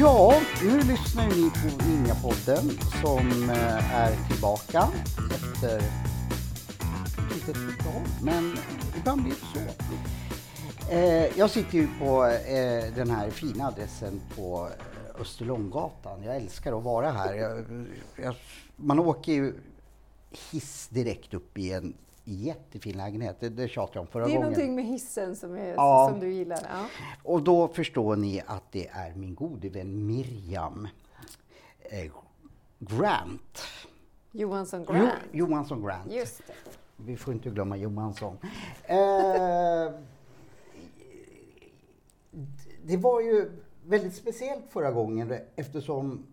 Ja, nu lyssnar ni på Ninjapodden som eh, är tillbaka efter ett litet uppehåll. Men ibland blir det så. Eh, Jag sitter ju på eh, den här fina adressen på eh, Österlånggatan. Jag älskar att vara här. Jag, jag, man åker ju hiss direkt upp i en jättefin lägenhet. Det, det tjatade jag om förra Det är gången. någonting med hissen som, är, Ja. som du gillar. Ja. Och då förstår ni att det är min gode vän Miriam eh, Grant. Johansson Jo, Grant. Johansson Grant. Just det. Vi får inte glömma Johansson. Eh, det var ju väldigt speciellt förra gången eftersom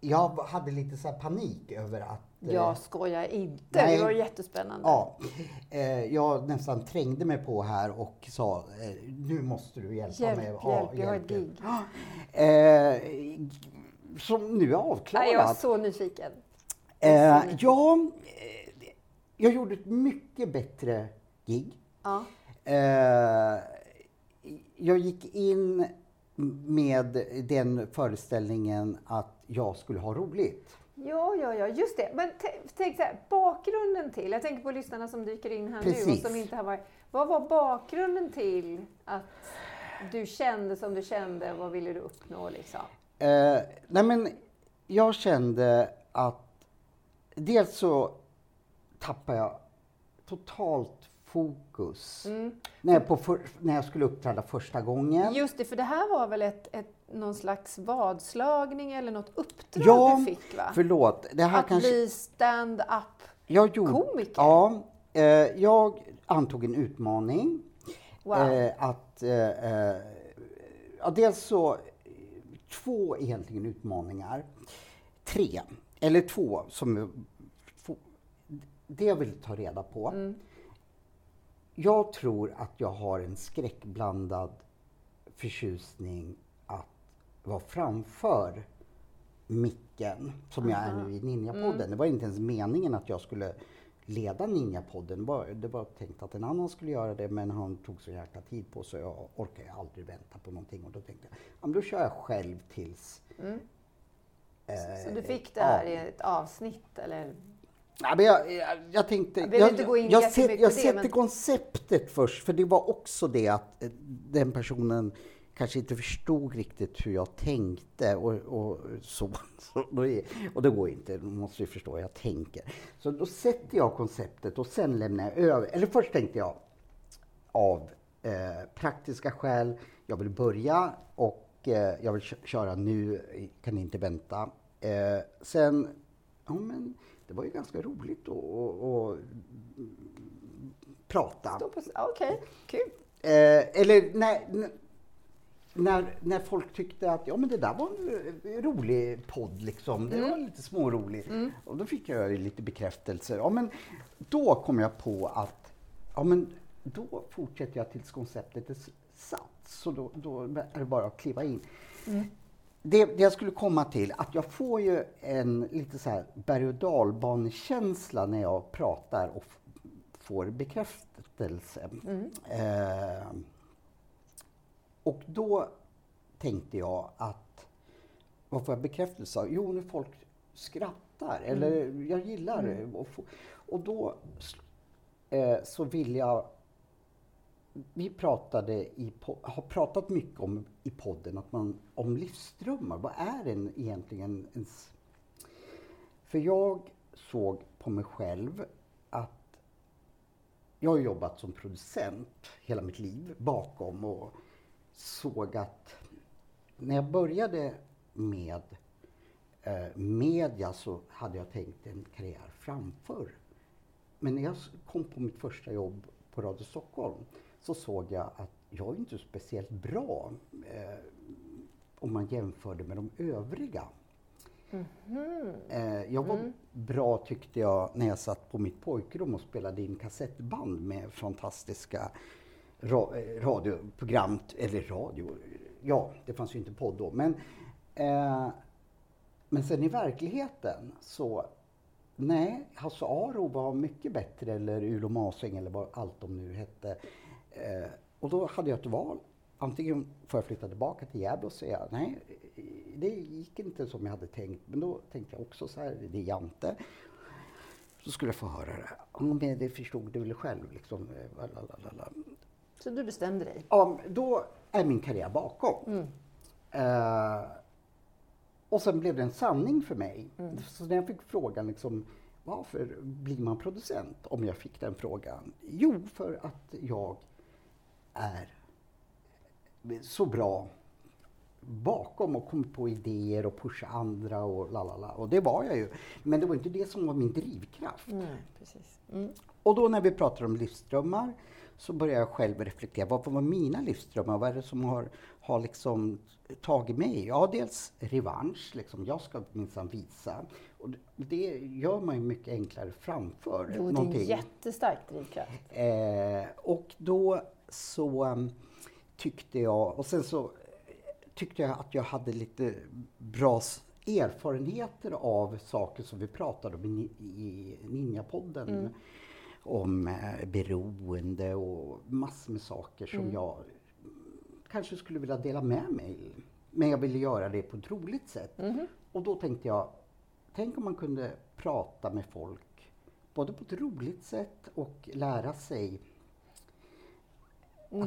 jag hade lite så panik över att eh, Jag skojar inte. Nej. Det var jättespännande. Ja, eh, jag nästan trängde mig på här och sa eh, nu måste du hjälpa Hjälp, mig. hjälp, Ja, jag har ett gig. Eh, som nu är Nej, jag är avklarat. så nyfiken. Eh, ja, jag gjorde ett mycket bättre gig. Ja. Eh, jag gick in med den föreställningen att jag skulle ha roligt. Ja, ja, ja, just det. Men tänk så här, bakgrunden till, jag tänker på lyssnarna som dyker in här nu och Precis. som inte har varit, vad var bakgrunden till att du kände som du kände, vad ville du uppnå liksom? Eh, nej men jag kände att dels så tappade jag totalt fokus när, jag på för, när jag skulle uppträda första gången. Just det, för det här var väl ett, ett, någon slags vadslagning eller något uppdrag ja, du fick va? förlåt. Det här Att kanske... bli stand-up. jag gjorde, komiker? Ja, eh, jag antog en utmaning. Wow. Eh, att, eh, eh, ja, dels så, två egentligen utmaningar. Tre, eller två som det jag vill ta reda på. Mm. Jag tror att jag har en skräckblandad förtjusning att vara framför micken, som jag är nu i Ninjapodden. Mm. Det var inte ens meningen att jag skulle leda Ninjapodden. Det var, det var tänkt att en annan skulle göra det, men han tog så jäkla tid på sig. Jag orkar aldrig vänta på någonting. Och då tänkte jag, ja, men då kör jag själv tills... eh, Så du fick det här ja. i ett avsnitt eller? Ja, men jag, jag, jag tänkte... Jag jag, inte gå in jag, set, jag sätter men- konceptet först, för det var också det att eh, den personen kanske inte förstod riktigt hur jag tänkte och, och så. och det går inte, då måste ju förstå hur jag tänker. Så då sätter jag konceptet och sen lämnar jag över. Eller först tänkte jag av eh, praktiska skäl, jag vill börja och eh, jag vill kö- köra nu, kan inte vänta. Eh, sen, ja men det var ju ganska roligt att prata. Okej, kul. Eh, eller när, n- när, när folk tyckte att ja, men det där var en rolig podd, liksom. det var lite småroligt. Och då fick jag lite bekräftelse. Ja, men då kom jag på att ja, men då fortsätter jag tills konceptet är satt. Så då, då är det bara att kliva in. Det, det jag skulle komma till, att jag får ju en lite så här berg och dalbanekänsla när jag pratar och får bekräftelse. Eh, och då tänkte jag att, vad får jag bekräftelse av? Jo, när folk skrattar, eller jag gillar det. Och, och då eh, så vill jag vi pratade i, har pratat mycket om i podden att man, om livsdrömmar. Vad är en egentligen ens... För jag såg på mig själv att jag har jobbat som producent hela mitt liv bakom och såg att när jag började med eh, media så hade jag tänkt en karriär framför. Men när jag kom på mitt första jobb på Radio Stockholm så såg jag att jag är inte speciellt bra eh, om man jämförde med de övriga. Eh, jag var bra tyckte jag när jag satt på mitt pojkrum och spelade in kassettband med fantastiska ra, eh, radioprogram, eller radio, ja, det fanns ju inte podd då. Men, eh, men sen i verkligheten så, nej, Hasse Aro var mycket bättre, eller Ulo Masing eller vad allt de nu hette. Eh, och då hade jag ett val. Antingen får jag flytta tillbaka till Gävle och säga nej, det gick inte som jag hade tänkt. Men då tänkte jag också så här, det är Jante. Så skulle jag få höra det. Ja, men det förstod du väl själv liksom. eh, lalalala. Så du bestämde dig? Ja, då är min karriär bakom. Mm. Eh, och sen blev det en sanning för mig. Mm. Så när jag fick frågan liksom, varför blir man producent? Om jag fick den frågan. Jo, för att jag är så bra bakom och kommer på idéer och pusha andra och lalala. Och det var jag ju. Men det var inte det som var min drivkraft. Nej, precis. Mm. Och då när vi pratar om livsdrömmar så börjar jag själv reflektera. Vad var mina livsdrömmar? Vad är det som har, har liksom tagit mig? Ja, dels revansch. Liksom. Jag ska minsann visa. Och det- gör man ju mycket enklare framför Jo, det är en jättestark drivkraft. Eh, och då så um, tyckte jag, och sen så tyckte jag att jag hade lite bra erfarenheter av saker som vi pratade om i, i Ninjapodden. Mm. Om eh, beroende och massor med saker som Mm. jag kanske skulle vilja dela med mig. Men jag ville göra det på ett roligt sätt. Mhm. Och då tänkte jag, tänk om man kunde prata med folk både på ett roligt sätt och lära sig.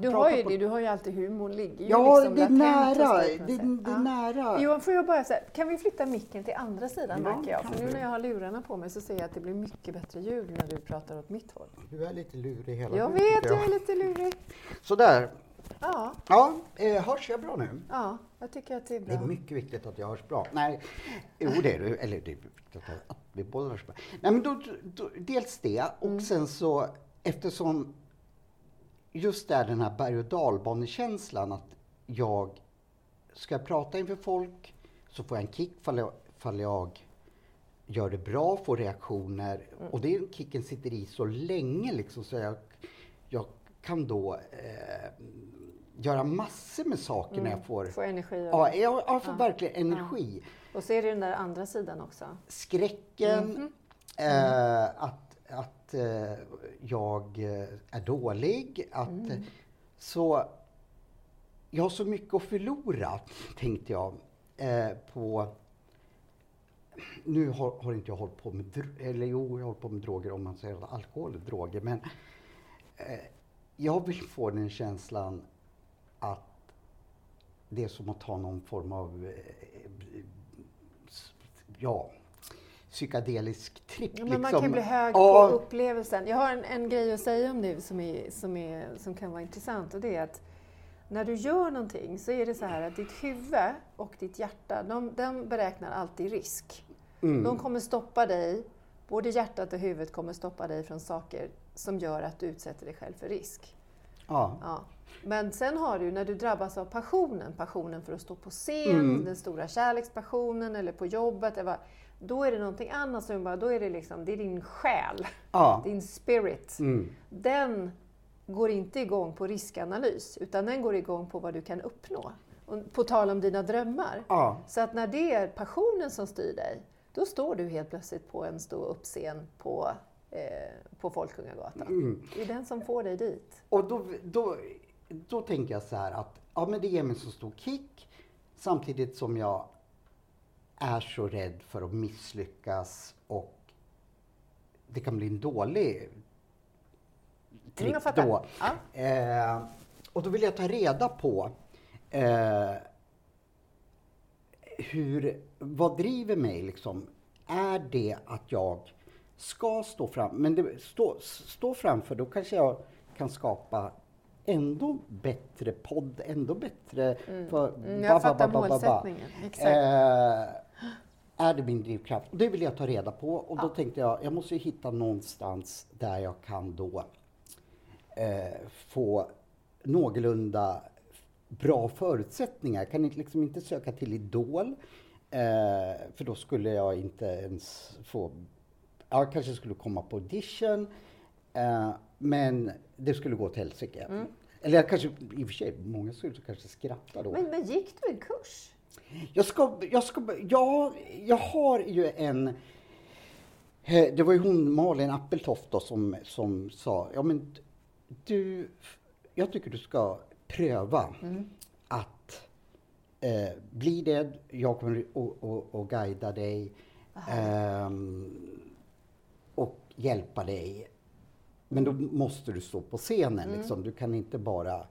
Du har ju på- det, du har ju alltid humorn ligger ju Ja, liksom det är nära. Det, det Ja. nära. Johan, får jag bara säga, kan vi flytta micken till andra sidan Ja, märker jag? För nu när jag har lurarna på mig så ser jag att det blir mycket bättre ljud när du pratar åt mitt håll. Du är lite lurig hela Jag tiden, vet, tycker jag är lite lurig. Sådär. Ja, Ja, eh, hörs jag bra nu? ja, jag tycker att det är Det är bra. mycket viktigt att jag hörs bra. Nej, jo det är det. Eller det är viktigt att, att vi båda hörs bra. Nej men då, då, dels det och Mm. sen så eftersom just där den här berg och dalbanekänslan att jag ska jag prata inför folk så får jag en kick fall jag, fall jag gör det bra, får reaktioner Mm. och den kicken sitter i så länge liksom så jag, jag kan då eh, göra massor med saker när jag får Få energi Ja, jag, jag får Ja. verkligen energi. Och så är det den där andra sidan också. Skräcken, Mhm. eh, att, att eh, jag eh, är dålig. Att, Mm. Så jag har så mycket att förlora, tänkte jag. Eh, på, nu har, har inte jag hållit på med, eller jo, jag har på med droger om man säger att alkohol är droger. Men eh, jag vill få den känslan att det är som att ta någon form av eh, ja, psykedelisk tripp. Ja, men man kan ju bli hög Ja. på upplevelsen. Jag har en, en grej att säga om det som, är, som, är, som kan vara intressant och det är att när du gör någonting så är det så här att ditt huvud och ditt hjärta, de, de beräknar alltid risk. Mm. De kommer stoppa dig, både hjärtat och huvudet kommer stoppa dig från saker som gör att du utsätter dig själv för risk. Ja. Ja. Men sen har du, när du drabbas av passionen, passionen för att stå på scen, Mm. den stora kärlekspassionen eller på jobbet, eller vad, då är det någonting annat som bara, då är det liksom, det är din själ, Ja. din spirit. Mm. Den går inte igång på riskanalys, utan den går igång på vad du kan uppnå. Och på tal om dina drömmar. Ja. Så att när det är passionen som styr dig, då står du helt plötsligt på en stå upp-scen på, eh, på Folkungagatan. Mm. Det är den som får dig dit. Och då, då, då tänker jag så här att ja, men det ger mig så stor kick samtidigt som jag är så rädd för att misslyckas och det kan bli en dålig Mm, tripp fattar. då. Ja. Eh, och då vill jag ta reda på eh, hur, vad driver mig liksom? Är det att jag ska stå fram, men det, stå, stå framför, då kanske jag kan skapa ändå bättre podd, ändå bättre... För, Mm, jag fattar målsättningen. Exakt. Eh, är det min drivkraft? Och det vill jag ta reda på och då tänkte jag, jag måste ju hitta någonstans där jag kan då eh, få någorlunda bra förutsättningar. Jag kan inte, liksom inte söka till Idol, eh, för då skulle jag inte ens få... Jag kanske skulle komma på audition, eh, men det skulle gå till helsike. Eller jag kanske, i och för sig, många skulle kanske skratta då. Men, men gick du en kurs? Jag ska, jag ska, ja, jag har ju en... eh, Det var ju hon Malin Appeltoft då, som, som sa, ja men du, jag tycker du ska pröva att eh, bli det, jag kommer att- guida dig ehm, och hjälpa dig. Men då måste du stå på scenen liksom. Du kan inte bara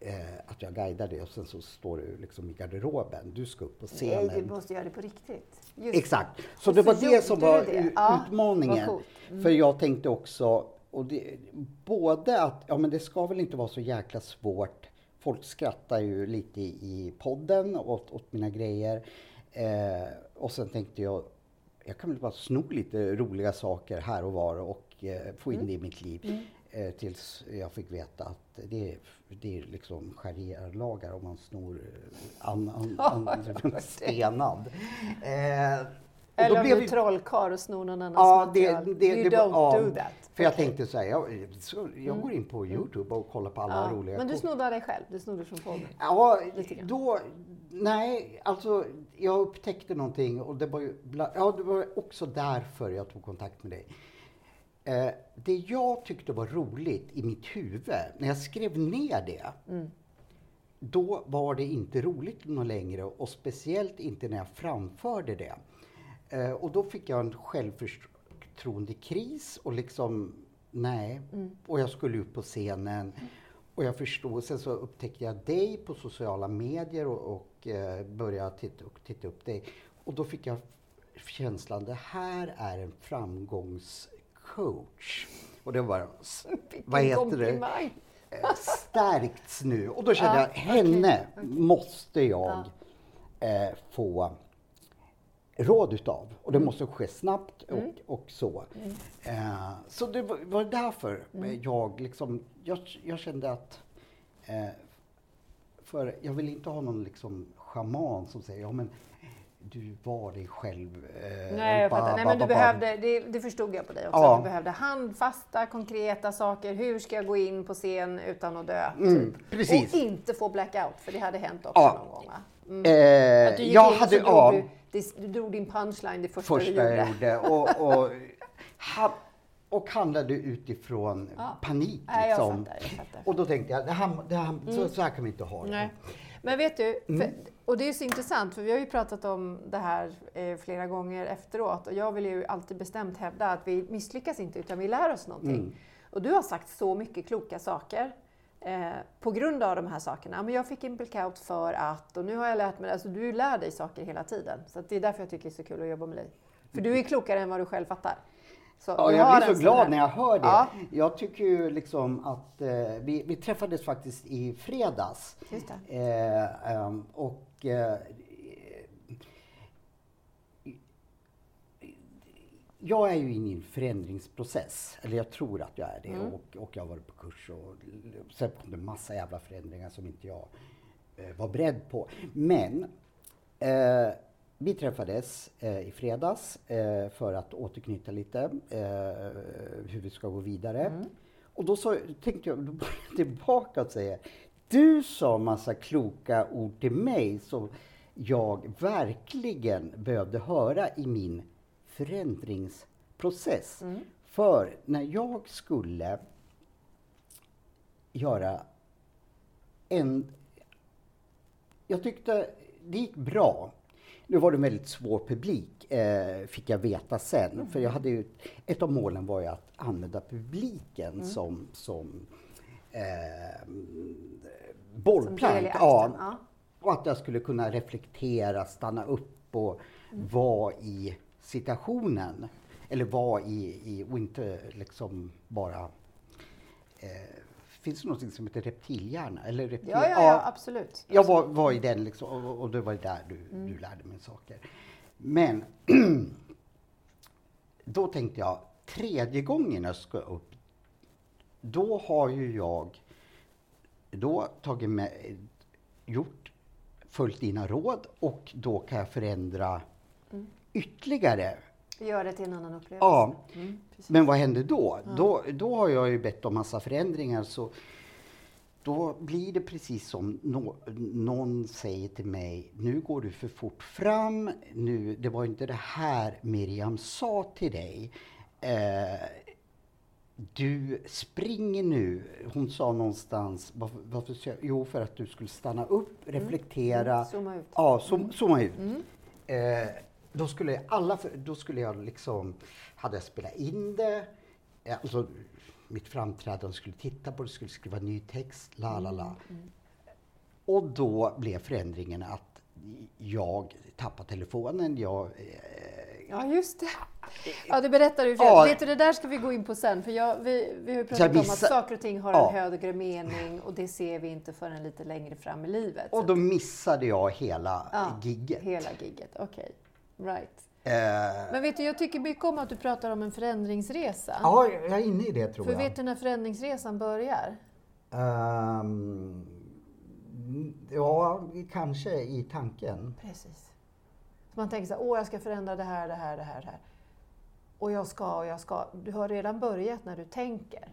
eh, att jag guidar dig och sen så står du liksom i garderoben. Du ska upp på scenen. Nej, du måste göra det på riktigt. Just Exakt. Så Och det så var det som var det. Ja, utmaningen. coolt. Mm. För jag tänkte också, och det, både att ja, men det ska väl inte vara så jäkla svårt. Folk skrattar ju lite i, podden åt, åt mina grejer. Eh, och sen tänkte jag, jag kan väl bara sno lite roliga saker här och var och eh, få in det i mitt liv. Eh, tills jag fick veta att det, är- det är liksom sharia-lagar om man snor eh, an, an, det. stenad. Eh, Eller då om blev du är trollkarl och snor någon annans Ja, det, material. det, you det, don't ja, do that. För jag tänkte så här, jag, så, jag går in på Youtube och kollar på alla Ja, roliga Men du snodde dig själv? Du snodde från podden? Ja, då, nej, alltså jag upptäckte någonting och det var ju, ja, det var också därför jag tog kontakt med dig. Eh, det jag tyckte var roligt i mitt huvud, när jag skrev ner det, Mm. då var det inte roligt något längre och speciellt inte när jag framförde det. Eh, och då fick jag en självförtroendekris och liksom, nej. Och jag skulle upp på scenen och jag förstod, sen så upptäckte jag dig på sociala medier och, och eh, började titta, och titta upp dig. Och då fick jag känslan, det här är en framgångscoach. Och det var, vad heter det? komplimang. eh, stärkts nu. Och då kände Ja, jag, henne okej, måste jag eh, få råd utav. Och Mm. det måste ske snabbt och, och så. Eh, så det var, var därför Mm. jag liksom, jag, jag kände att eh, för jag vill inte ha någon liksom schaman som säger, ja men du var dig själv. Eh, Nej, jag fattar. Nej, men du behövde, det, det förstod jag på dig också, Ja. du behövde handfasta, konkreta saker. Hur ska jag gå in på scen utan att dö? Mm, typ. precis. Och inte få blackout, för det hade hänt också Ja. någon gång va? Eh, Att du gick jag in hade, och så drog ja. du, du drog din punchline det första, första du gjorde. jag gjorde. Och, och, ha, och handlade utifrån Ja. panik. Nej, jag Liksom. fattar, jag fattar. Och då tänkte jag, det här, det här, så, så här kan vi inte ha det. Nej. Men vet du, Mm. för, och det är så intressant för vi har ju pratat om det här eh, flera gånger efteråt och jag vill ju alltid bestämt hävda att vi misslyckas inte utan vi lär oss någonting. Mm. Och du har sagt så mycket kloka saker eh, på grund av de här sakerna. Men jag fick en blackout för att och nu har jag lärt mig, alltså du lär dig saker hela tiden. Så det är därför jag tycker det är så kul att jobba med dig. För du är klokare än vad du själv fattar. Så Ja, jag blir så glad här- när jag hör det. Ja. Jag tycker ju liksom att eh, vi, vi träffades faktiskt i fredags. Eh, ehm, och jag är ju inne i en förändringsprocess, eller jag tror att jag är det. Mm. Och, och jag har varit på kurs och sen kom det massa jävla förändringar som inte jag eh, var beredd på. Men eh, vi träffades eh, i fredags eh, för att återknyta lite eh, hur vi ska gå vidare. Mm. Och då så, tänkte jag då går jag tillbaka och säger du sa massa kloka ord till mig som jag verkligen behövde höra i min förändringsprocess. Mm. För när jag skulle göra en... Jag tyckte det gick bra. Nu var det en väldigt svår publik, eh, fick jag veta sen. För jag hade ju, ett av målen var ju att använda publiken som, som eh, bollplank. Ja. ja. Och att jag skulle kunna reflektera, stanna upp och vara i situationen. Eller vara i, i och inte liksom bara... Eh, finns det något som heter reptilhjärna? Eller reptil, Ja, ja, ja, absolut. jag var, var i den liksom, och, och det var där du, du lärde mig saker. Men då tänkte jag, tredje gången jag ska upp, då har ju jag då tagit med, gjort, följt dina råd och då kan jag förändra ytterligare. Gör det till en annan upplevelse. Ja. Mm. Men vad händer då? då? Då har jag ju bett om massa förändringar. Så då blir det precis som nå- någon säger till mig, nu går du för fort fram, nu, det var inte det här Miriam sa till dig. Eh, du springer nu, hon sa någonstans, varför, varför, jo för att du skulle stanna upp, reflektera, Mm. Zooma ut. Ja, zoom, zooma ut. Mm. Eh, då skulle jag alla, då skulle jag liksom, hade jag spelat in det, alltså mitt framträdande skulle titta på det, skulle skriva ny text, la la la. Mm. Och då blev förändringen att jag tappade telefonen, jag eh, Ja, just det. Ja, det berättar du. Ja. Vet du, det där ska vi gå in på sen. För jag, vi, vi har ju pratat om att saker och ting har Ja. en högre mening och det ser vi inte förrän lite längre fram i livet. och då missade jag hela Ja, gigget. Hela gigget, okej. Right. Eh, Men vet du, jag tycker mycket om att du pratar om en förändringsresa. ja, jag är inne i det tror För jag. vet du när förändringsresan börjar? Ehm, ja, kanske i tanken. Precis. Man tänker så här, åh jag ska förändra det här, det här, det här, det här. Och jag ska, och jag ska. Du har redan börjat när du tänker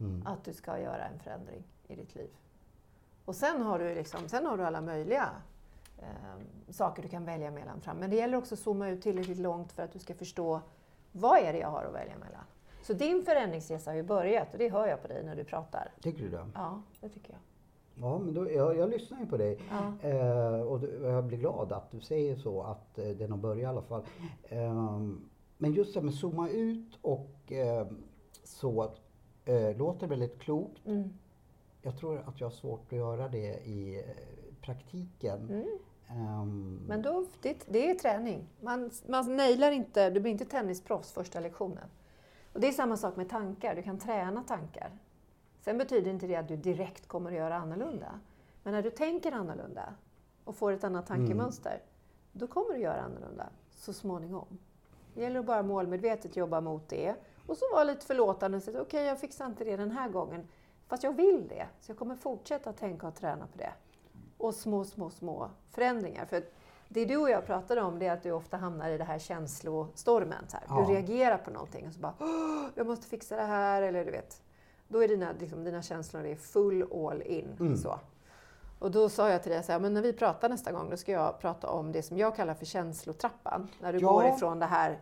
Mm. att du ska göra en förändring i ditt liv. Och sen har du, liksom, sen har du alla möjliga eh, saker du kan välja mellan fram. Men det gäller också att zooma ut tillräckligt långt för att du ska förstå vad är det jag har att välja mellan. Så din förändringsresa har ju börjat och det hör jag på dig när du pratar. Tycker du det? Ja, det tycker jag. Ja, men då, jag, jag lyssnar ju på dig. Ja. Eh, och du, jag blir glad att du säger så, att eh, den har börjat i alla fall. Ehm, men just det här med zooma ut och eh, så eh, låter väldigt klokt. Mm. Jag tror att jag har svårt att göra det i eh, praktiken. Mm. Ehm, Men då, det, det är träning. Man, man nailar inte, du blir inte tennisproffs första lektionen. Och det är samma sak med tankar, du kan träna tankar. Sen betyder inte det att du direkt kommer att göra annorlunda. Men när du tänker annorlunda och får ett annat tankemönster, då kommer du göra annorlunda så småningom. Det gäller att bara målmedvetet jobba mot det. Och så vara lite förlåtande och säga okej, jag fixar inte det den här gången. Fast jag vill det, så jag kommer fortsätta tänka och träna på det. Och små, små, små förändringar. För det du och jag pratade om det är att du ofta hamnar i det här känslostormen. Så här. Ja. Du reagerar på någonting och så bara "Åh, jag måste fixa det här. Eller du vet. Då är dina, liksom, dina känslor är full all in. Mm. Så. Och då sa jag till dig så här, men när vi pratar nästa gång då ska jag prata om det som jag kallar för känslotrappan. När du Ja. går ifrån det här,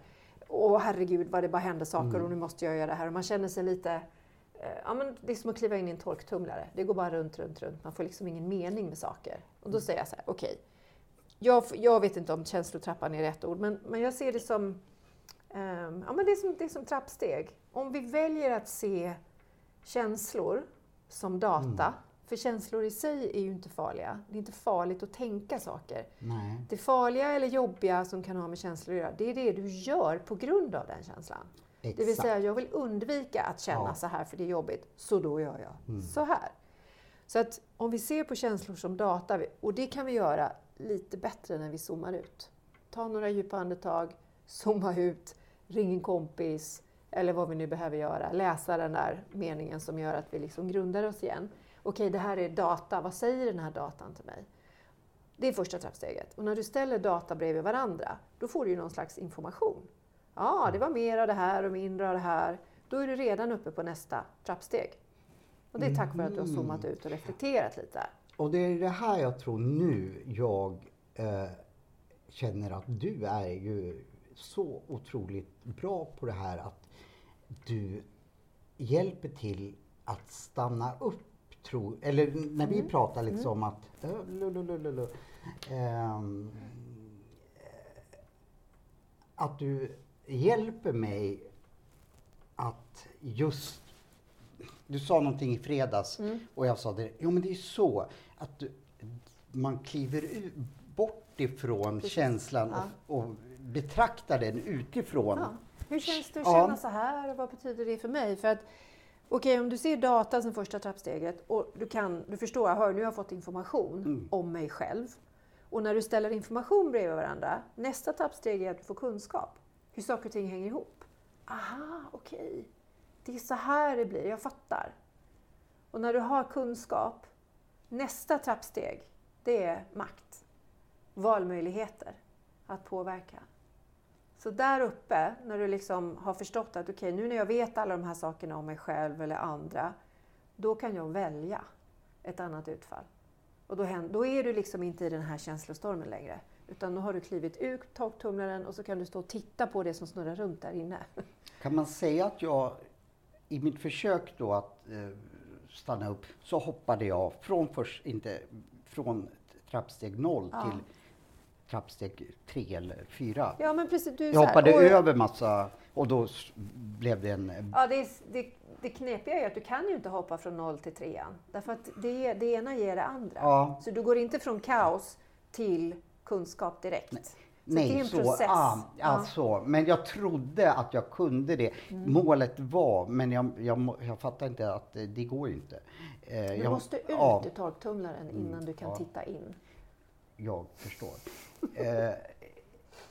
åh herregud vad det bara händer saker Mm. och nu måste jag göra det här. Och man känner sig lite, eh, ja men det är som att kliva in i en torktumlare. Det går bara runt, runt, runt. Man får liksom ingen mening med saker. Och Mm. då säger jag så här, okej. Jag, jag vet inte om känslotrappan är rätt ord, men, men jag ser det som, ehm, ja men det är som, det är som trappsteg. Om vi väljer att se känslor som data, Mm. för känslor i sig är ju inte farliga. Det är inte farligt att tänka saker. nej. Det farliga eller jobbiga som kan ha med känslor att göra, det är det du gör på grund av den känslan. Exakt. Det vill säga, jag vill undvika att känna Ja. så här för det är jobbigt, så då gör jag Mm. så här. Så att om vi ser på känslor som data, och det kan vi göra lite bättre när vi zoomar ut. Ta några djupa andetag, zooma ut, ring en kompis, eller vad vi nu behöver göra. Läsa den där meningen som gör att vi liksom grundar oss igen. Okej, det här är data. Vad säger den här datan till mig? Det är första trappsteget. Och när du ställer data bredvid varandra, då får du ju någon slags information. Ja, det var mer av det här och mindre av det här. Då är du redan uppe på nästa trappsteg. Och det är tack vare att du har zoomat ut och reflekterat lite. Och det är det här jag tror nu jag eh, känner att du är ju så otroligt bra på det här att du hjälper till att stanna upp. Tro, eller när vi pratar liksom att... eh, lu, lu, lu, lu, lu, ehm, eh, att du hjälper mig att just... Du sa någonting i fredags Mm. och jag sa det. Jo men det är så att du, man kliver ut, bort ifrån Precis. känslan Ja. och, och betraktar den utifrån. Ja. Hur känns det att Ja. känna så här och vad betyder det för mig? För att, okej, om du ser data som första trappsteget och du, kan, du förstår, hör, nu har jag fått information Mm. om mig själv. Och när du ställer information bredvid varandra, nästa trappsteg är att du får kunskap. Hur saker och ting hänger ihop. Aha, okej. Det är så här det blir, jag fattar. Och när du har kunskap, nästa trappsteg, det är makt. Valmöjligheter. Att påverka. Så där uppe, när du liksom har förstått att okej, nu när jag vet alla de här sakerna om mig själv eller andra, då kan jag välja. ett annat utfall. Och då, händer, då är du liksom inte i den här känslostormen längre. Utan då har du klivit ut torktumlaren och så kan du stå och titta på det som snurrar runt där inne. Kan man säga att jag i mitt försök då att eh, stanna upp så hoppade jag från, först, inte, från trappsteg noll Ja. till trappsteg tre eller fyra. Ja, men precis. Du Jag så här, hoppade och- över massa och då blev det en... Ja, det, är, det, det knepiga är att du kan ju inte hoppa från noll till trean. Därför att det, det ena ger det andra. Ja. Så du går inte från kaos till kunskap direkt. Så det är Nej, en så. process. Ah, Ja. Mm. alltså. Men jag trodde att jag kunde det. Målet var, men jag, jag, jag fattar inte att det, det går ju inte. Eh, Du jag, måste ut ja, Mm, ur torktumlaren innan du kan ja. titta in. Jag förstår. Eh,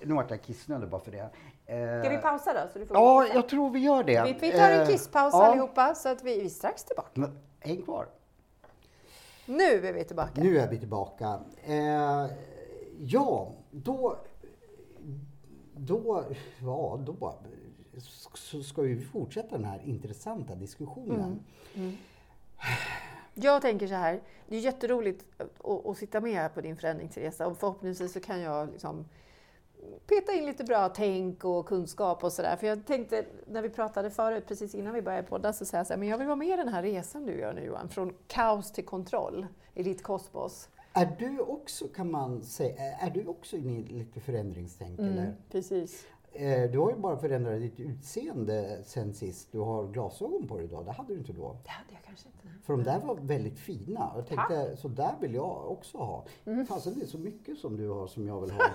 nu vart jag kissnödig bara för det. Eh, Ska vi pausa då? Så du får Ja, kissa? jag tror vi gör det. vi, vi tar en Eh, kisspaus ja. allihopa så att vi, vi är strax tillbaka. Men, Häng kvar. Nu är vi tillbaka. Nu är vi tillbaka. Eh, ja, då... Då, ja, då så ska vi fortsätta den här intressanta diskussionen. Jag tänker så här, det är jätteroligt att, att sitta med här på din förändringsresa och förhoppningsvis så kan jag liksom peta in lite bra tänk och kunskap och sådär. För jag tänkte, när vi pratade förut, precis innan vi började podda, så säger jag så här, men jag vill vara med i den här resan du gör nu Johan, från kaos till kontroll i ditt kosmos. Är du också, kan man säga, är du också inne i lite förändringstänk? Eller? Precis. Eh, du har ju bara förändrat ditt utseende sen sist. Du har glasögon på dig idag. Det hade du inte då. Det hade jag kanske inte. För de där var väldigt fina. Jag tänkte, så där vill jag också ha. Mm. Fasen, det är så mycket som du har som jag vill ha.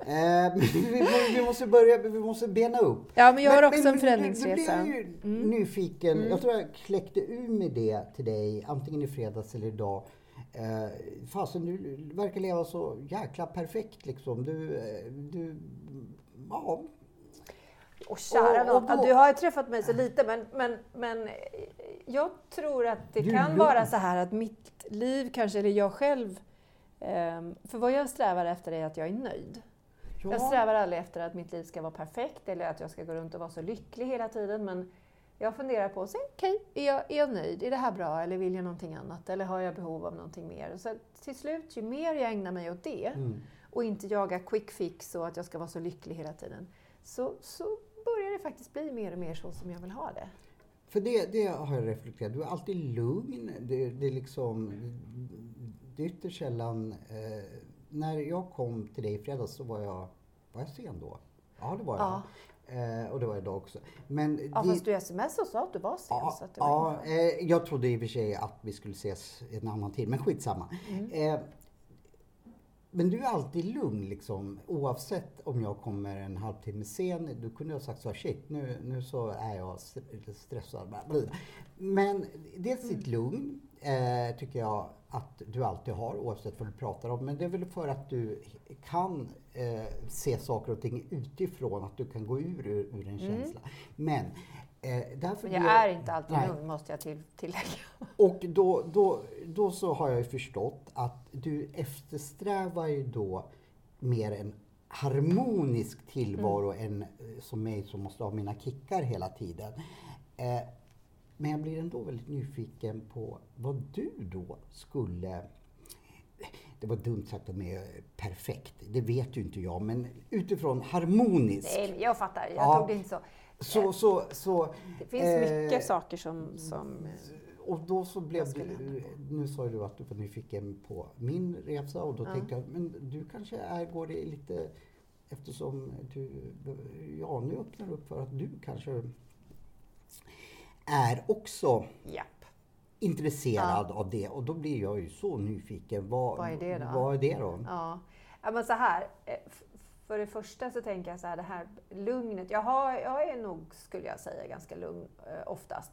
eh, men vi, vi måste börja, vi måste bena upp. Ja, men jag har också en du- Du, förändringsresa. Mm. blev ju nyfiken. Jag tror jag kläckte ur med det till dig, antingen i fredags eller idag. Eh, fasen, du verkar leva så jäkla perfekt liksom. Du, eh, du, ja. Och kära Och- och då- ja, du har ju träffat mig så lite men, men, men eh, jag tror att det kan lugn. vara så här att mitt liv kanske, eller jag själv, ehm, för vad jag strävar efter är att jag är nöjd. Jag ja. strävar aldrig efter att mitt liv ska vara perfekt eller att jag ska gå runt och vara så lycklig hela tiden. Men jag funderar på, okej, är, jag, är jag nöjd? Är det här bra? Eller vill jag någonting annat? Eller har jag behov av någonting mer? Så till slut, ju mer jag ägnar mig åt det Mm. Och inte jaga quick fix och att jag ska vara så lycklig hela tiden, så, så börjar det faktiskt bli mer och mer så som jag vill ha det. För det, det har jag reflekterat. Du är alltid lugn. Det, det är liksom... Det är ytterst sällan... Eh, när jag kom till dig i fredags så var jag... Var jag sen då? Ja, det var jag. Ja. Eh, och det var idag också. Men Ja, det, fast du smsade och sa att du var sen. Ja, så att det var ja eh, jag trodde i och för sig att vi skulle ses en annan tid, men skitsamma. Mm. Eh, men du är alltid lugn liksom, oavsett om jag kommer en halvtimme sen. Du kunde ha sagt så här, shit, nu, nu så är jag stressad. Men dels ditt Mm. lugn eh, tycker jag att du alltid har, oavsett vad du pratar om. Men det är väl för att du kan eh, se saker och ting utifrån, att du kan gå ur ur, en känsla. Men eh, därför Mm. Men jag är inte alltid Nej. lugn måste jag till, tillägga. och då, då, då så har jag ju förstått att du eftersträvar ju då mer en harmonisk tillvaro än eh, som mig som måste ha mina kickar hela tiden. Eh, men jag blir ändå väldigt nyfiken på vad du då skulle det var dumt sagt att är perfekt, det vet ju inte jag, men utifrån harmonisk. Nej, jag fattar. Jag Ja. tog det inte så. Så, så, så, Det finns eh, mycket saker som... som Och då så blev du, nu sa ju du att du var nyfiken på min resa och då Ja. tänkte jag, men du kanske är, går det lite, eftersom du, ja nu öppnar du upp för att du kanske är också japp. intresserad av det och då blir jag ju så nyfiken. Vad, Vad är det då? Vad är det då? Ja. ja, men så här. För det första så tänker jag så här, det här lugnet. Jag, har, jag är nog, skulle jag säga, ganska lugn eh, oftast.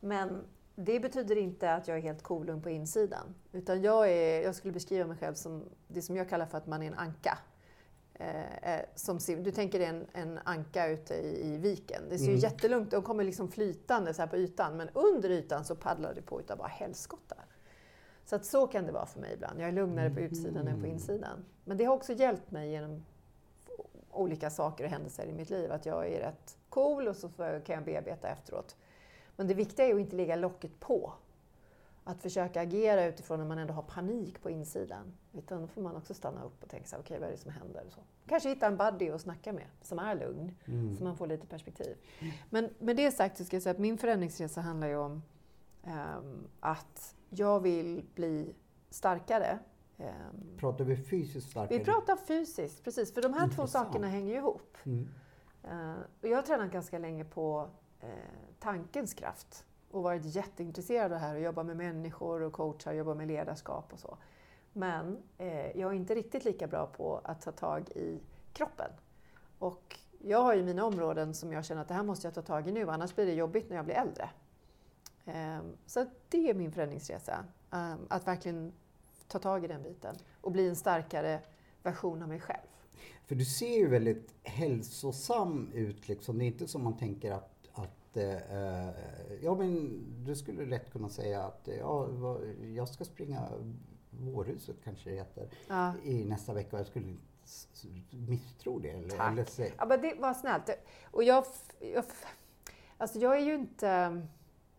Men det betyder inte att jag är helt kolugn på insidan. Utan jag, är, jag skulle beskriva mig själv som det som jag kallar för att man är en anka. Eh, eh, som, du tänker dig en, en anka ute i, i viken. Det ser ju Mm. jättelugnt De kommer liksom flytande så här på ytan. Men under ytan så paddlar det på utav bara helskottar. Så att så kan det vara för mig ibland. Jag är lugnare på utsidan än på insidan. Men det har också hjälpt mig genom olika saker och händelser i mitt liv. Att jag är rätt cool och så kan jag bearbeta efteråt. Men det viktiga är att inte lägga locket på. att försöka agera utifrån när man ändå har panik på insidan. Utan då får man också stanna upp och tänka okej okay, vad är det som händer? Och så. Kanske hitta en buddy att snacka med som är lugn, mm. så man får lite perspektiv. Men med det sagt så ska jag säga att min förändringsresa handlar ju om um, att jag vill bli starkare. Um, pratar vi fysiskt starkare? Vi pratar fysiskt, precis. För de här Intressant. två sakerna hänger ju ihop. Mm. Och jag har tränat ganska länge på uh, tankens kraft och varit jätteintresserad av det här och jobbar med människor och coachar, jobbar med ledarskap och så. Men eh, jag är inte riktigt lika bra på att ta tag i kroppen. Och jag har ju mina områden som jag känner att det här måste jag ta tag i nu, annars blir det jobbigt när jag blir äldre. Eh, så det är min förändringsresa. Eh, att verkligen ta tag i den biten och bli en starkare version av mig själv. För du ser ju väldigt hälsosam ut. Liksom. Det är inte som man tänker att eh, ja men du skulle lätt kunna säga att ja, jag ska springa Vårhuset kanske det heter, ja. i nästa vecka. Jag skulle inte misstro det. Eller, Tack. Eller ja, men det var snällt. Och jag, jag, alltså jag är ju inte...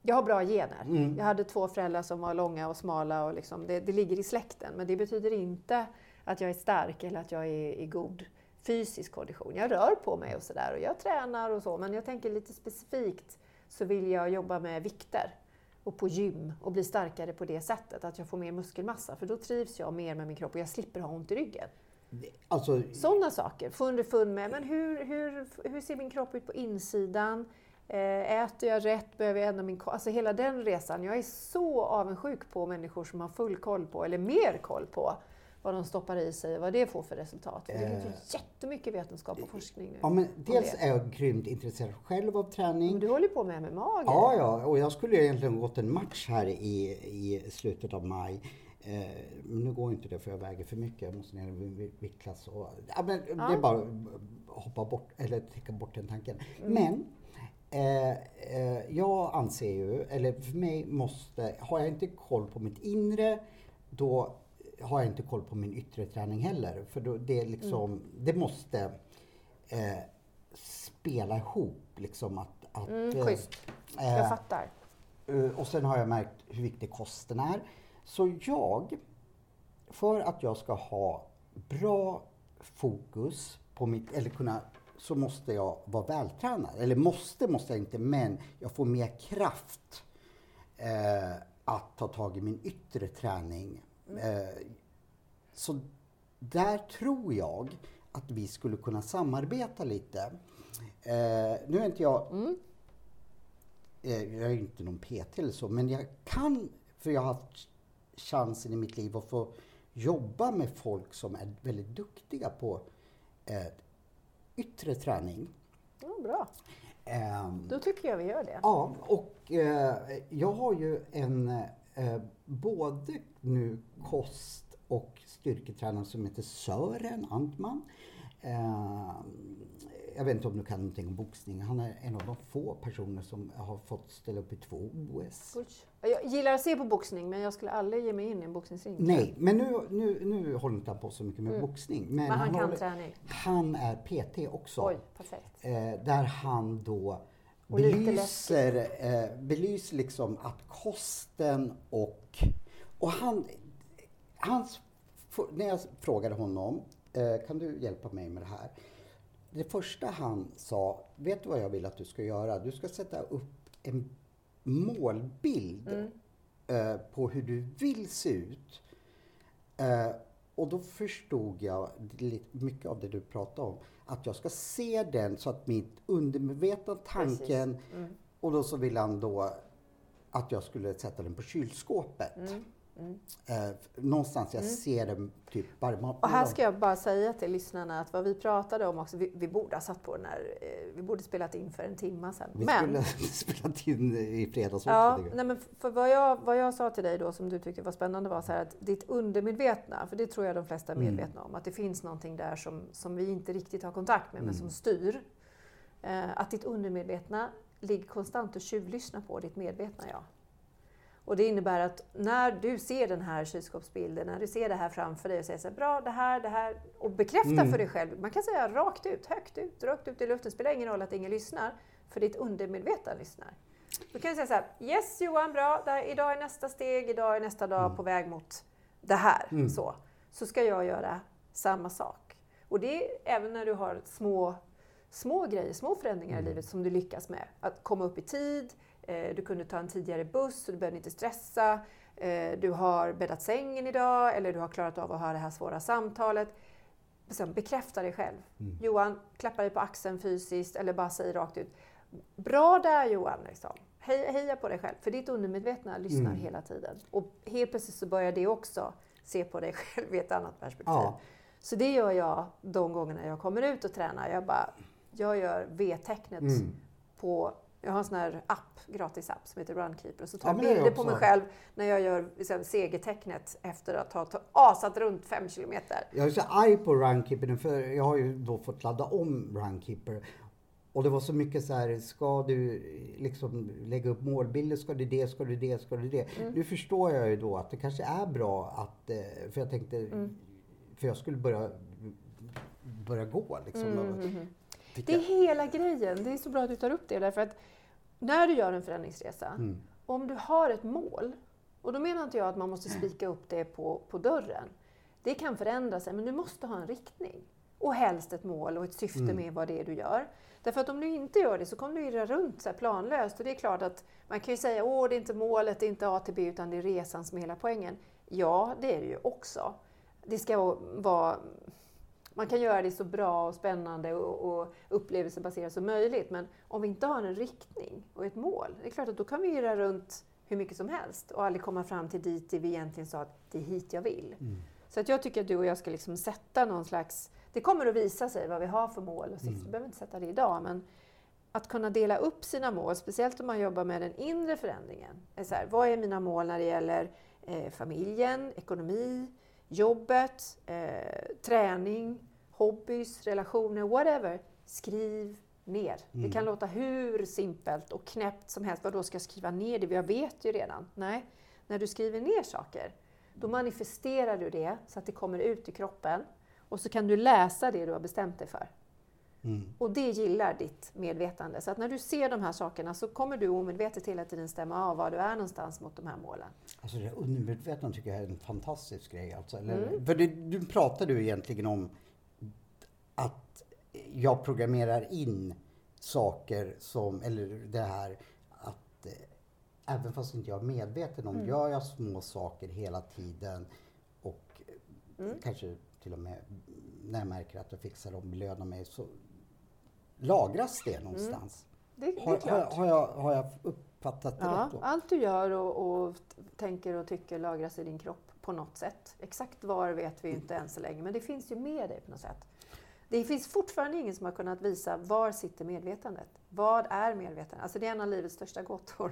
Jag har bra gener. Mm. Jag hade två föräldrar som var långa och smala. Och liksom, det, det ligger i släkten. Men det betyder inte att jag är stark eller att jag är i god fysisk kondition. Jag rör på mig och sådär och jag tränar och så, men jag tänker lite specifikt så vill jag jobba med vikter och på gym och bli starkare på det sättet, att jag får mer muskelmassa. För då trivs jag mer med min kropp och jag slipper ha ont i ryggen. Alltså, Sådana saker. Få underfund med, men hur, hur, hur ser min kropp ut på insidan? Eh, äter jag rätt? Behöver jag ändra min Alltså hela den resan. Jag är så avundsjuk på människor som har full koll på, eller mer koll på, vad de stoppar i sig och vad det får för resultat. För det finns ju eh, jättemycket vetenskap och forskning nu. Ja, men dels är jag grymt intresserad själv av träning. Men du håller på med MMA Ja, ja, och jag skulle egentligen gått en match här i, i slutet av maj. Eh, men nu går inte det för jag väger för mycket. Jag måste ner i viktklass. Och, ja, men ja. Det är bara att hoppa bort, eller täcka bort den tanken. Mm. Men eh, eh, jag anser ju, eller för mig måste, har jag inte koll på mitt inre, då har jag inte koll på min yttre träning heller. För då, det, är liksom, mm. det måste eh, spela ihop. Liksom att, att, mm, eh, schysst. Eh, jag fattar. Och sen har jag märkt hur viktig kosten är. Så jag, för att jag ska ha bra fokus på mitt, eller kunna, så måste jag vara vältränad. Eller måste, måste jag inte, men jag får mer kraft eh, att ta tag i min yttre träning Eh, så där tror jag att vi skulle kunna samarbeta lite. Eh, nu är inte jag, mm. eh, jag är inte någon PT eller så, men jag kan, för jag har haft chansen i mitt liv att få jobba med folk som är väldigt duktiga på eh, yttre träning. Ja, bra. Um, Då tycker jag vi gör det. Ja, och eh, jag har ju en eh, både nu kost och styrketränare som heter Sören Antman. Eh, jag vet inte om du kan någonting om boxning. Han är en av de få personer som har fått ställa upp i två OS. Jag gillar att se på boxning, men jag skulle aldrig ge mig in i en boxningsring. Nej, men nu, nu, nu håller inte han på så mycket med mm. boxning. Men, men han, han, kan håller, träning? Han är PT också. Oj, perfekt. Eh, där han då belyser, eh, belyser liksom att kosten och... Och han... Hans, när jag frågade honom, eh, kan du hjälpa mig med det här? Det första han sa, vet du vad jag vill att du ska göra? Du ska sätta upp en målbild mm. eh, på hur du vill se ut. Eh, och då förstod jag mycket av det du pratade om att jag ska se den så att mitt undermedvetna tanken mm. och då så vill han då att jag skulle sätta den på kylskåpet. Mm. Mm. Eh, någonstans jag mm. ser den typ bara... Och här ska jag bara säga till lyssnarna att vad vi pratade om också, vi, vi borde ha satt på den här, eh, vi borde spelat in för en timme sedan. Vi men, skulle spelat in i fredags också. Ja, nej, men för vad jag, vad jag sa till dig då som du tyckte var spännande var så här att ditt undermedvetna, för det tror jag de flesta är mm. medvetna om, att det finns någonting där som, som vi inte riktigt har kontakt med, men som mm. styr. Eh, att ditt undermedvetna ligger konstant och tjuvlyssnar på ditt medvetna jag. Och det innebär att när du ser den här kylskåpsbilden, när du ser det här framför dig och säger så här, bra, det här, det här, och bekräfta mm. för dig själv. Man kan säga rakt ut, högt ut, rakt ut i luften. Spelar ingen roll att ingen lyssnar, för ditt undermedvetna lyssnar. Då kan jag säga så här, yes Johan, bra, där, idag är nästa steg, idag är nästa dag på väg mot det här. Så. så ska jag göra samma sak. Och det är även när du har små, små grejer, små förändringar i livet som du lyckas med. Att komma upp i tid, du kunde ta en tidigare buss, så du behöver inte stressa. Eh, du har bäddat sängen idag, eller du har klarat av att ha det här svåra samtalet. Sen bekräfta dig själv. Johan, klappa dig på axeln fysiskt eller bara säg rakt ut. Bra där Johan! Liksom. Heja, heja på dig själv. För ditt undermedvetna lyssnar hela tiden. Och helt plötsligt så börjar det också se på dig själv i ett annat perspektiv. Ja. Så det gör jag de gångerna jag kommer ut och tränar. Jag, bara, jag gör V-tecknet Mm. på jag har en sån här app, gratis app som heter Runkeeper. Så tar Ja, jag bilder på mig själv när jag gör liksom, segertecknet efter att ha asat runt fem kilometer. Jag är så arg på Runkeeper nu, för jag har ju då fått ladda om Runkeeper. Och det var så mycket så här, ska du liksom lägga upp målbilder, ska du det, ska du det, ska du det. Mm. Nu förstår jag ju då att det kanske är bra att, eh, för jag tänkte, Mm. för jag skulle börja, börja gå liksom. Mm, Fick Det är hela grejen. Det är så bra att du tar upp det. Därför att när du gör en förändringsresa, Mm. om du har ett mål, och då menar inte jag att man måste spika upp det på, på dörren. Det kan förändra sig, men du måste ha en riktning. Och helst ett mål och ett syfte Mm. med vad det är du gör. Därför att om du inte gör det så kommer du irra runt så planlöst. Och det är klart att man kan ju säga att det är inte målet, det är inte A till B, utan det är resan som är hela poängen. Ja, det är det ju också. Det ska vara man kan göra det så bra och spännande och, och upplevelsebaserat som möjligt. Men om vi inte har en riktning och ett mål, det är klart att då kan vi irra runt hur mycket som helst och aldrig komma fram till dit vi egentligen sa att det är hit jag vill. Så att jag tycker att du och jag ska liksom sätta någon slags... Det kommer att visa sig vad vi har för mål och syfte. Vi behöver inte sätta det idag, men att kunna dela upp sina mål, speciellt om man jobbar med den inre förändringen. Är så här, vad är mina mål när det gäller eh, familjen, ekonomi, jobbet, eh, träning, hobbys, relationer, whatever. Skriv ner. Det kan låta hur simpelt och knäppt som helst. Vad då ska jag skriva ner det? Jag vet ju redan. Nej, när du skriver ner saker, då manifesterar du det så att det kommer ut i kroppen. Och så kan du läsa det du har bestämt dig för. Mm. Och det gillar ditt medvetande. Så att när du ser de här sakerna så kommer du omedvetet hela tiden stämma av var du är någonstans mot de här målen. Alltså det undermedvetna tycker jag är en fantastisk grej. Alltså. Eller, Mm. För det, du pratade ju egentligen om att jag programmerar in saker som, eller det här att eh, även fast inte jag är medveten om, Mm. gör jag små saker hela tiden och eh, Mm. kanske till och med när jag märker att jag fixar dem, belönar mig, så lagras det någonstans. Det, det är Har, har, klart. har, jag, har jag uppfattat det Ja, rätt då? allt du gör och, och tänker och tycker lagras i din kropp på något sätt. Exakt var vet vi inte än så länge, men det finns ju med dig på något sätt. Det finns fortfarande ingen som har kunnat visa var sitter medvetandet? Vad är medvetandet? Alltså det är en av livets största gåtor.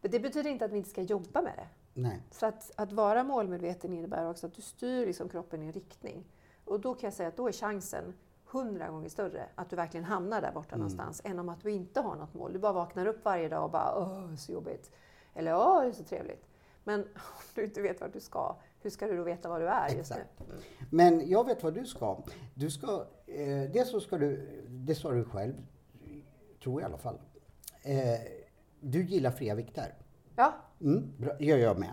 Men det betyder inte att vi inte ska jobba med det. Nej. Så att, att vara målmedveten innebär också att du styr liksom kroppen i en riktning. Och då kan jag säga att då är chansen hundra gånger större att du verkligen hamnar där borta någonstans än om att du inte har något mål. Du bara vaknar upp varje dag och bara åh, så jobbigt. Eller åh, det är så trevligt. Men om du inte vet vart du ska, hur ska du då veta var du är just nu? Exakt. Men jag vet vad du ska. Du ska, eh, dels så ska du, det sa du själv, tror jag i alla fall. Eh, du gillar fria vikter. Ja, Mm, bra, gör jag med.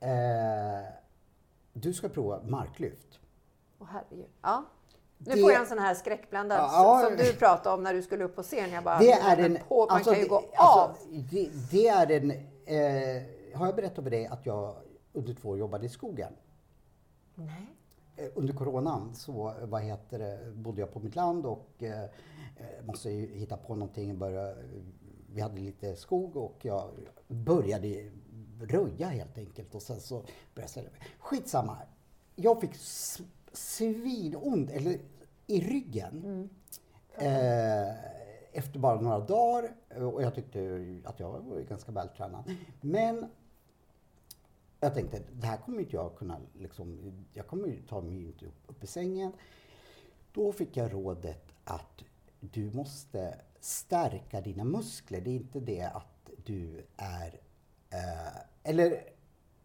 Eh, du ska prova marklyft. Åh herregud. Ja. Nu Det- får jag en sån här skräckblandad Ja, som du pratade om när du skulle upp på scen. Jag bara, Det är en... på, man alltså, kan ju det- gå alltså, av. Det, det är en... Eh, har jag berättat för dig att jag under två år jobbade i skogen? Nej. Eh, Under coronan så vad heter det, bodde jag på mitt land och eh, måste ju hitta på någonting. Börja, vi hade lite skog och jag började röja helt enkelt. Och sen så började jag mig. Skitsamma. Jag fick svinont, eller i ryggen. Eh, efter bara några dagar. Och jag tyckte att jag var ganska vältränad. Men jag tänkte, det här kommer inte jag kunna, liksom, jag kommer ju ta mig inte upp, upp i sängen. Då fick jag rådet att du måste stärka dina muskler. Det är inte det att du är, eh, eller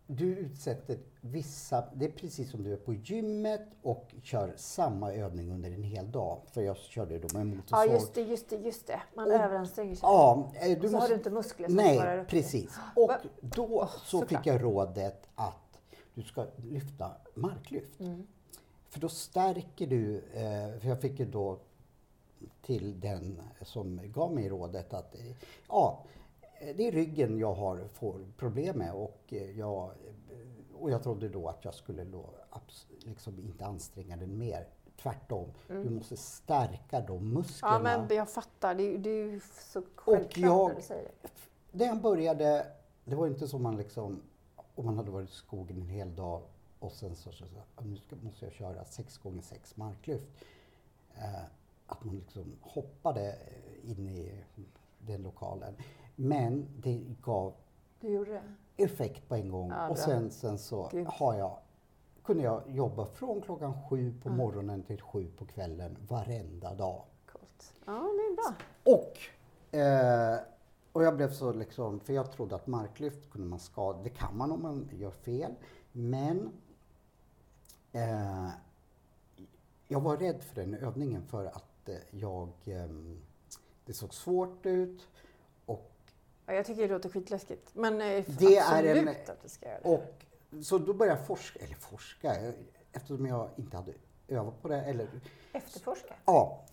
du utsätter vissa, det är precis som du är på gymmet och kör samma övning under en hel dag. För jag körde då med Ja, motorsåg. just det, just det, just det. Man Och- överanstränger sig. Ja, eh, Och du så har måste... du inte muskler som Nej, svarar upp precis. Och Va? då så såklart. fick jag rådet att du ska lyfta marklyft. Mm. För då stärker du, eh, för jag fick ju då till den som gav mig rådet att eh, ja, det är ryggen jag har får problem med och eh, jag, och jag trodde då att jag skulle då liksom inte anstränga den mer. Tvärtom, du måste stärka de musklerna. Mm. Ja, men jag fattar. Det, är- det är ju så självklart jag- när du säger det. När jag började, det var inte som man liksom, om man hade varit i skogen en hel dag och sen så, så, så nu ska, måste jag köra 6 gånger 6 marklyft. Eh, att man liksom hoppade in i den lokalen. Men det gav det? effekt på en gång Ja, och sen, sen så har jag, kunde jag jobba från klockan sju på morgonen till sju på kvällen varenda dag. Coolt. Ja, det är bra. Och, eh, och jag blev så liksom, för jag trodde att marklyft kunde man skada, det kan man om man gör fel. Men eh, jag var rädd för den övningen för att eh, jag, ehm, det såg svårt ut Ja, jag tycker det låter skitläskigt. Men eh, Det absolut är en- att du ska göra det. och så då började jag forska, eller forska, eftersom jag inte hade övat på det, eller Efterforska. Ja,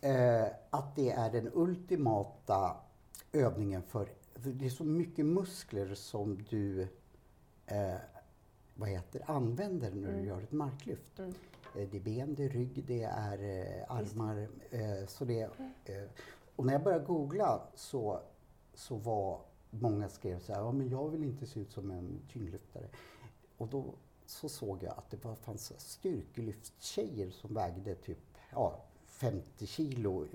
eh, att det är den ultimata övningen för, för det är så mycket muskler som du eh, vad heter, använder när du gör ett marklyft. Mm. Eh, det är ben, det är rygg, det är eh, armar. Eh, så det, eh, och när jag började googla så, så var många skrev så här, ja men jag vill inte se ut som en tyngdlyftare. Och då så såg jag att det var, fanns styrkelyftstjejer som vägde typ ja, 50 kilo.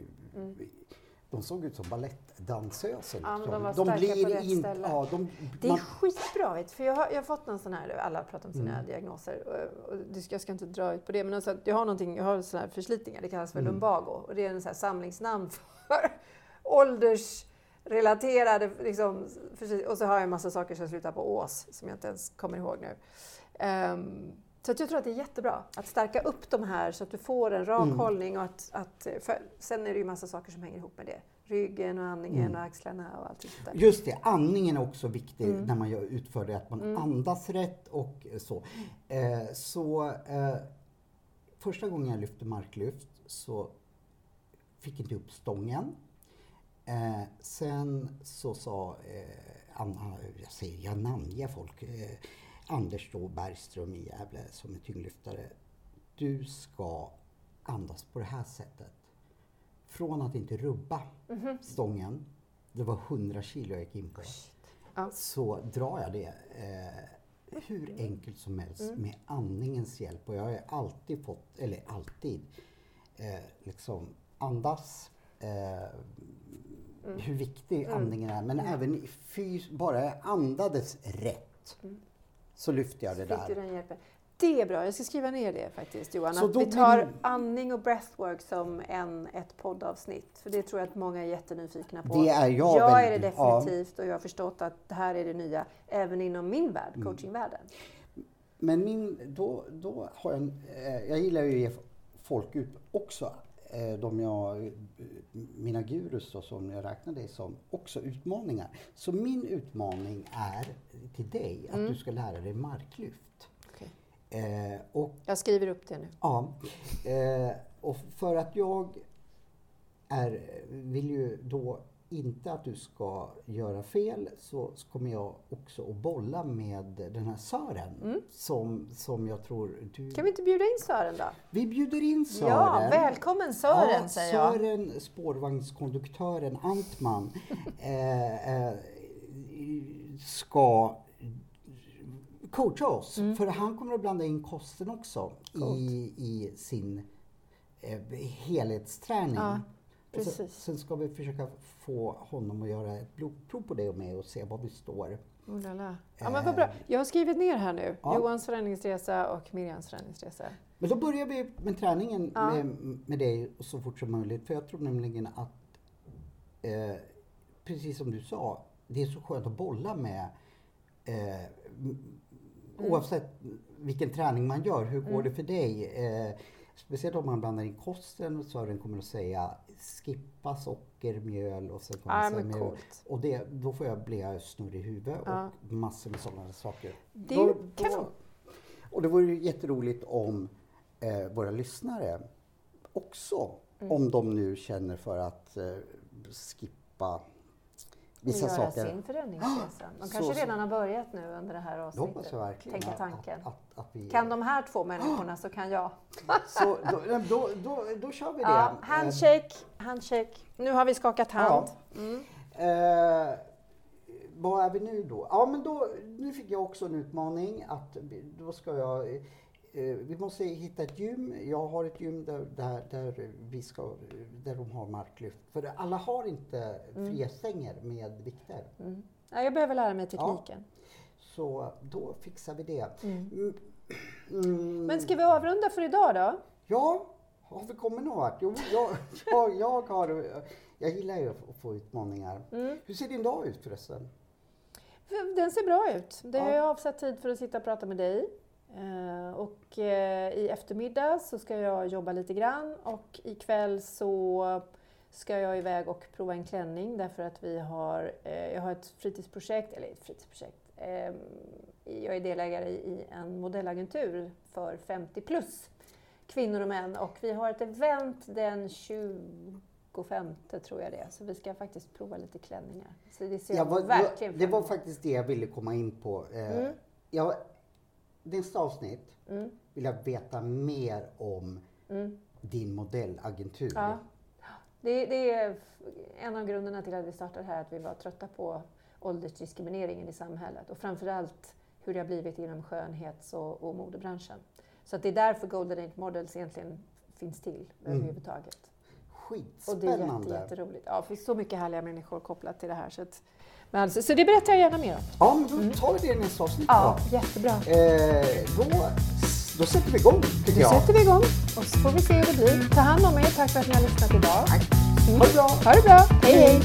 De såg ut som balettdansöser. Mm. Ja, liksom. de var starka på rätt in- ställe. Ja, de, Det är man- skitbra, vet, för jag har, jag har fått någon sån här, alla pratar om sina Mm. diagnoser, och, och jag ska inte dra ut på det, men alltså, jag har någonting, jag har såna här förslitningar, det kallas för Mm. lumbago, och det är en sån här samlingsnamn för åldersrelaterade, liksom, och så har jag en massa saker som slutar på ås, som jag inte ens kommer ihåg nu. Ehm, så jag tror att det är jättebra att stärka upp de här så att du får en rak Mm. hållning och att, att för, sen är det ju massa saker som hänger ihop med det. Ryggen och andningen Mm. och axlarna och allt sånt där. Just det, andningen är också viktig Mm. när man gör, utför det, att man andas rätt och så. Eh, så eh, första gången jag lyfte marklyft så fick inte upp stången. Eh, sen så sa eh, Anna, jag säger, jag namnger folk, eh, Anders då Bergström i Gävle som är tyngdlyftare. Du ska andas på det här sättet. Från att inte rubba Mhm. stången, det var 100 kilo jag gick in på, Ja. så drar jag det eh, hur enkelt som helst Mm. med andningens hjälp. Och jag har alltid fått, eller alltid, eh, liksom andas. Eh, Mm. Hur viktig andningen är. Men även i fys, bara jag andades rätt så lyfte jag det Mm. Där. Det är bra, jag ska skriva ner det faktiskt Johan. Så att vi tar det- andning och breathwork som en, ett poddavsnitt. För det tror jag att många är jättenyfikna på. Det är jag Jag är det väldigt- ja. definitivt och jag har förstått att det här är det nya även inom min värld, Mm. coachingvärlden. Men min, då, då har jag en, eh, Jag gillar ju att ge folk ut också. Eh, de jag, mina gurus då, som jag räknar dig som, också utmaningar. Så min utmaning är till dig att du ska lära dig marklyft. Okej. Eh, och Jag skriver upp det nu. Ja, eh, och för att jag är, vill ju då inte att du ska göra fel så kommer jag också att bolla med den här Sören som, som jag tror du... Mm. Kan vi inte bjuda in Sören då? Vi bjuder in Sören. Ja, välkommen Sören ja, säger jag. Sören, spårvagnskonduktören Antman, eh, eh, ska coacha oss. Mm. För han kommer att blanda in kosten också i, i sin eh, helhetsträning. Ja, Och sen, precis. sen ska vi försöka få honom att göra ett blodprov på det och mig och se var vi står. Oh. Ja, men vad bra. Jag har skrivit ner här nu. Ja. Johans förändringsresa och Miriams förändringsresa. Men då börjar vi med träningen Ja. med, med dig så fort som möjligt. För jag tror nämligen att, eh, precis som du sa, det är så skönt att bolla med, eh, m- oavsett vilken träning man gör, hur går Mm. det för dig? Eh, speciellt om man blandar in kosten, Sören kommer att säga skippa socker, mjöl och sen kommer Ja, men mjöl. Och det, då får jag bli jag snurrig i huvudet Ja. och massor med sådana saker. Det Då- kan då- och det vore ju jätteroligt om eh, våra lyssnare också, Mm. om de nu känner för att eh, skippa vissa göra saker. sin förändringsresa. De kanske så. redan har börjat nu under det här avsnittet. hoppas jag verkligen. Tänka tanken. Att, att, att vi, Kan de här två människorna så kan jag. Så då, då, då, då kör vi det. Ja, Eh, handshake, handshake. Nu har vi skakat hand. Mm. Eh, vad är vi nu då? Ja, men då, nu fick jag också en utmaning att då ska jag vi måste hitta ett gym. Jag har ett gym där, där, där, vi ska, där de har marklyft. För alla har inte frihetsstänger med vikter. Mm. Ja, jag behöver lära mig tekniken. Så då fixar vi det. Mm. Mm. Mm. Men ska vi avrunda för idag då? Ja, har vi kommit någon vart? Jo, jag, jag, jag, har, jag gillar ju att få utmaningar. Mm. Hur ser din dag ut förresten? Den ser bra ut. Det har Ja. jag avsatt tid för att sitta och prata med dig. Eh, Och eh, i eftermiddag så ska jag jobba lite grann och ikväll så ska jag iväg och prova en klänning därför att vi har, eh, jag har ett fritidsprojekt, eller ett fritidsprojekt, jag är delägare i en modellagentur för 50 plus kvinnor och män och vi har ett event den 25 tror jag det är, så vi ska faktiskt prova lite klänningar. Så det ser Jag var, verkligen det var faktiskt det jag ville komma in på. Mm. jag, nästa avsnitt Mm. vill jag veta mer om Mm. din modellagentur. Ja. Det, det är en av grunderna till att vi startade här, att vi var trötta på åldersdiskrimineringen i samhället och framförallt hur det har blivit inom skönhets och, och modebranschen. Så det är därför Golden Age Models egentligen finns till Mm. överhuvudtaget. Och det är Skitspännande. jätte, jätteroligt. Ja, det finns så mycket härliga människor kopplat till det här. Så, att, alltså, så det berättar jag gärna mer om. Ja, men då tar vi det i nästa avsnitt Ja, då. jättebra. Eh, då. Då sätter vi igång tycker Då jag. sätter vi igång och så får vi se hur det blir. Ta hand om er. Tack för att ni har lyssnat idag. Tack. Ha det bra. Ha det bra. Hej hej!